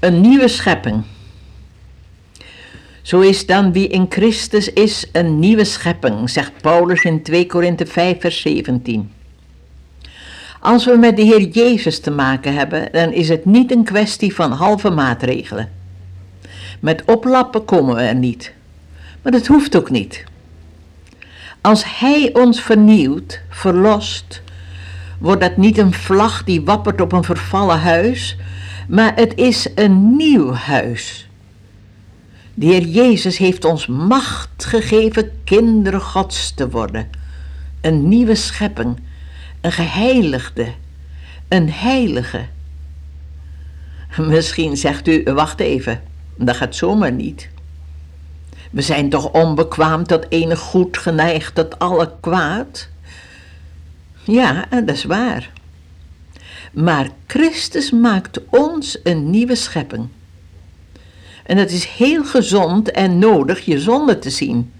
Een nieuwe schepping. Zo is dan wie in Christus is een nieuwe schepping, zegt Paulus in 2 Korinthe 5, vers 17. Als we met de Heer Jezus te maken hebben, dan is het niet een kwestie van halve maatregelen. Met oplappen komen we er niet. Maar dat hoeft ook niet. Als Hij ons vernieuwt, verlost, wordt dat niet een vlag die wappert op een vervallen huis, maar het is een nieuw huis. De Heer Jezus heeft ons macht gegeven kinderen Gods te worden. Een nieuwe schepping, een geheiligde, een heilige. Misschien zegt u, wacht even, dat gaat zomaar niet. We zijn toch onbekwaam tot enig goed geneigd tot alle kwaad? Ja, dat is waar. Maar Christus maakt ons een nieuwe schepping. En het is heel gezond en nodig je zonde te zien.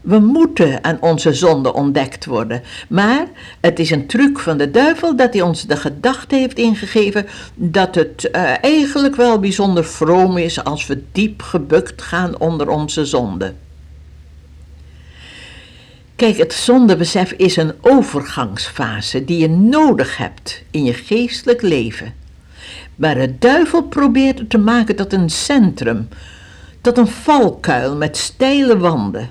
We moeten aan onze zonde ontdekt worden. Maar het is een truc van de duivel dat hij ons de gedachte heeft ingegeven dat het uh, eigenlijk wel bijzonder vroom is als we diep gebukt gaan onder onze zonde. Kijk, het zondebesef is een overgangsfase die je nodig hebt in je geestelijk leven. Maar de duivel probeert het te maken tot een centrum, tot een valkuil met steile wanden.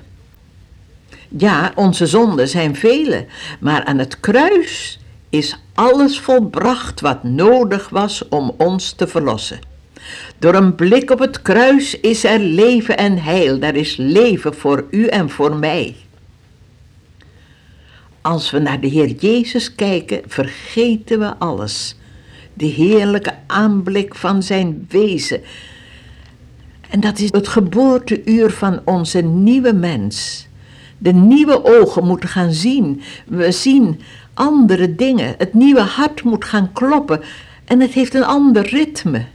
Ja, onze zonden zijn vele, maar aan het kruis is alles volbracht wat nodig was om ons te verlossen. Door een blik op het kruis is er leven en heil, daar is leven voor u en voor mij. Als we naar de Heer Jezus kijken, vergeten we alles. De heerlijke aanblik van zijn wezen. En dat is het geboorteuur van onze nieuwe mens. De nieuwe ogen moeten gaan zien. We zien andere dingen. Het nieuwe hart moet gaan kloppen. En het heeft een ander ritme.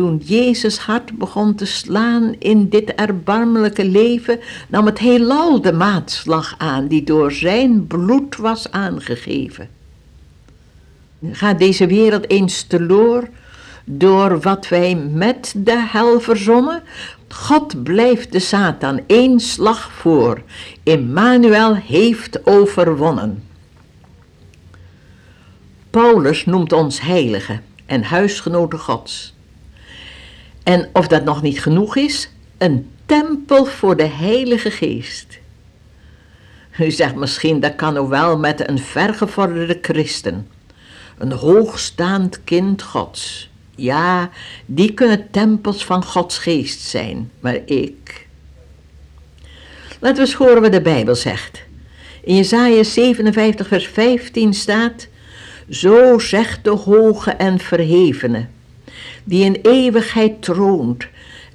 Toen Jezus hart begon te slaan in dit erbarmelijke leven, nam het heelal de maatslag aan die door zijn bloed was aangegeven. Gaat deze wereld eens teloor door wat wij met de hel verzonnen? God blijft de Satan één slag voor. Immanuel heeft overwonnen. Paulus noemt ons heiligen en huisgenoten Gods. En of dat nog niet genoeg is, een tempel voor de Heilige Geest. U zegt misschien dat kan ook wel met een vergevorderde christen, een hoogstaand kind Gods. Ja, die kunnen tempels van Gods geest zijn, maar ik. Laten we eens horen wat de Bijbel zegt. In Jesaja 57 vers 15 staat, Zo zegt de hoge en verhevene, die in eeuwigheid troont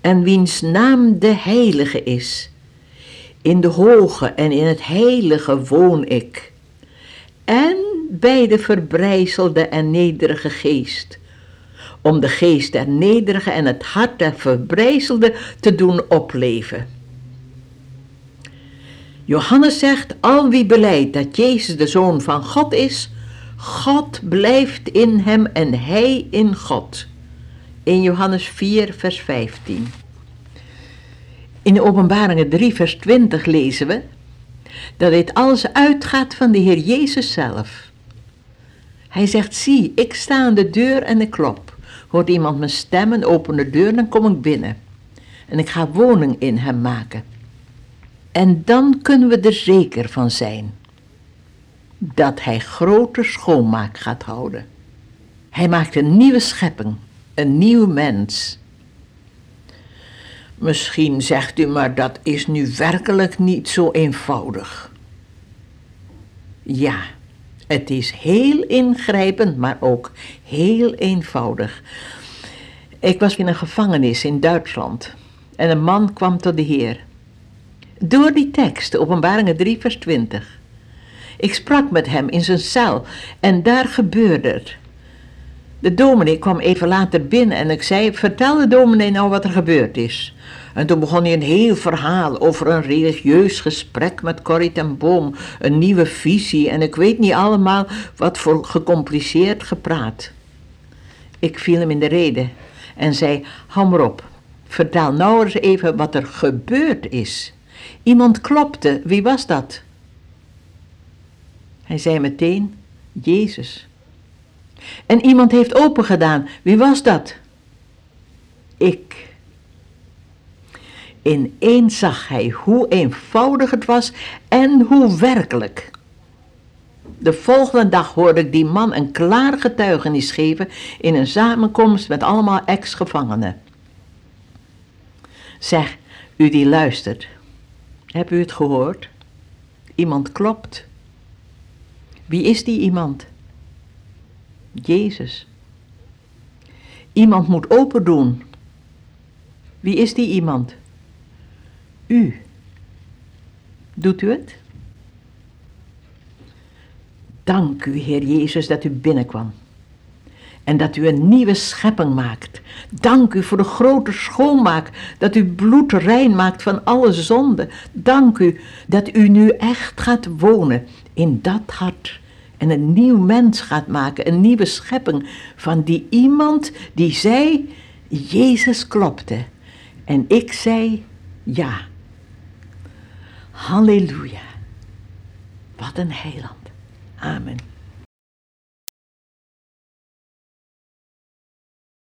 en wiens naam de heilige is. In de hoge en in het heilige woon ik. En bij de verbrijzelde en nederige geest, om de geest der nederige en het hart der verbrijzelde te doen opleven. Johannes zegt, al wie beleidt dat Jezus de Zoon van God is, God blijft in hem en hij in God. In Johannes 4, vers 15. In de openbaringen 3, vers 20 lezen we dat dit alles uitgaat van de Heer Jezus zelf. Hij zegt, zie, ik sta aan de deur en ik klop. Hoort iemand mijn stem en open de deur, dan kom ik binnen. En ik ga woning in hem maken. En dan kunnen we er zeker van zijn dat hij grote schoonmaak gaat houden. Hij maakt een nieuwe schepping, een nieuw mens. Misschien zegt u, maar dat is nu werkelijk niet zo eenvoudig. Ja, het is heel ingrijpend, maar ook heel eenvoudig. Ik was in een gevangenis in Duitsland en een man kwam tot de Heer. Door die tekst, Openbaringen 3, vers 20. Ik sprak met hem in zijn cel en daar gebeurde het. De dominee kwam even later binnen en ik zei: Vertel de dominee nou wat er gebeurd is. En toen begon hij een heel verhaal over een religieus gesprek met Corrie ten Boom, een nieuwe visie en ik weet niet allemaal wat voor gecompliceerd gepraat. Ik viel hem in de rede en zei: maar op, vertel nou eens even wat er gebeurd is. Iemand klopte, wie was dat? Hij zei meteen: Jezus. En iemand heeft opengedaan, wie was dat? Ik. Ineens zag hij hoe eenvoudig het was en hoe werkelijk. De volgende dag hoorde ik die man een klaar getuigenis geven in een samenkomst met allemaal ex-gevangenen. Zeg, u die luistert, hebt u het gehoord? Iemand klopt. Wie is die iemand? Jezus. Iemand moet open doen. Wie is die iemand? U. Doet u het? Dank u, Heer Jezus, dat u binnenkwam. En dat u een nieuwe schepping maakt. Dank u voor de grote schoonmaak, dat u bloed rein maakt van alle zonden. Dank u dat u nu echt gaat wonen in dat hart. En een nieuw mens gaat maken, een nieuwe schepping van die iemand die zei, Jezus klopte. En ik zei, ja. Halleluja. Wat een heiland. Amen.